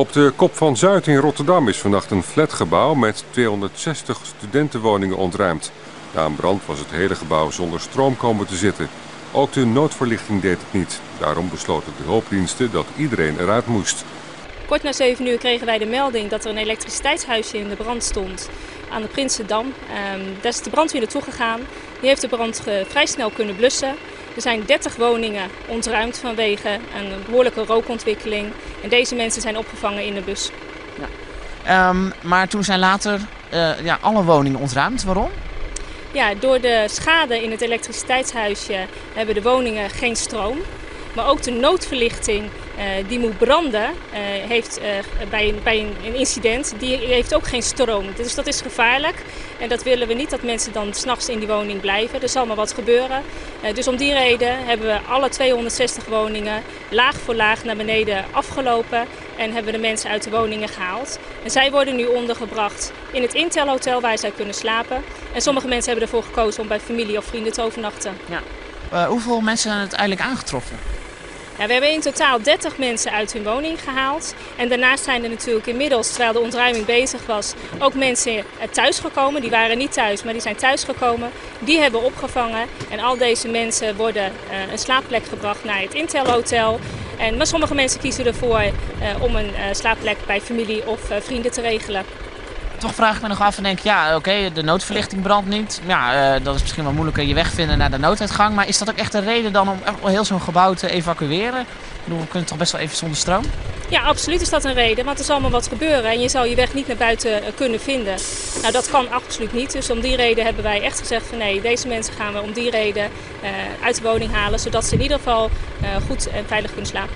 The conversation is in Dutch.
Op de Kop van Zuid in Rotterdam is vannacht een flatgebouw met 260 studentenwoningen ontruimd. Na een brand was het hele gebouw zonder stroom komen te zitten. Ook de noodverlichting deed het niet. Daarom besloten de hulpdiensten dat iedereen eruit moest. Kort na 7 uur kregen wij de melding dat er een elektriciteitshuisje in de brand stond aan de Prinsendam. Um, daar is de brandweer naartoe gegaan. Die heeft de brand vrij snel kunnen blussen. Er zijn 30 woningen ontruimd vanwege een behoorlijke rookontwikkeling. En deze mensen zijn opgevangen in de bus. Ja. Um, maar toen zijn later uh, ja, alle woningen ontruimd. Waarom? Ja, door de schade in het elektriciteitshuisje hebben de woningen geen stroom. Maar ook de noodverlichting die moet branden, uh, heeft uh, bij, een, bij een incident, die heeft ook geen stroom. Dus dat is gevaarlijk. En dat willen we niet dat mensen dan s'nachts in die woning blijven. Er zal maar wat gebeuren. dus om die reden hebben we alle 260 woningen laag voor laag naar beneden afgelopen. En hebben we de mensen uit de woningen gehaald. En zij worden nu ondergebracht in het Intel Hotel waar zij kunnen slapen. En sommige mensen hebben ervoor gekozen om bij familie of vrienden te overnachten. Ja. hoeveel mensen zijn het eigenlijk aangetroffen? Ja, we hebben in totaal 30 mensen uit hun woning gehaald. En daarnaast zijn er natuurlijk inmiddels, terwijl de ontruiming bezig was, ook mensen thuisgekomen. Die waren niet thuis, maar die zijn thuisgekomen. Die hebben opgevangen. En al deze mensen worden uh, een slaapplek gebracht naar het Intel Hotel. En, maar sommige mensen kiezen ervoor uh, om een slaapplek bij familie of vrienden te regelen toch vraag ik me nog af en denk, ja, oké, de noodverlichting brandt niet. Ja, uh, dat is misschien wel moeilijker je weg vinden naar de nooduitgang. Maar is dat ook echt een reden dan om heel zo'n gebouw te evacueren? Ik bedoel, we kunnen toch best wel even zonder stroom? Ja, absoluut is dat een reden, want er zal maar wat gebeuren en je zal je weg niet naar buiten kunnen vinden. Nou, dat kan absoluut niet. Dus om die reden hebben wij echt gezegd van nee, deze mensen gaan we om die reden uh, uit de woning halen, zodat ze in ieder geval goed en veilig kunnen slapen.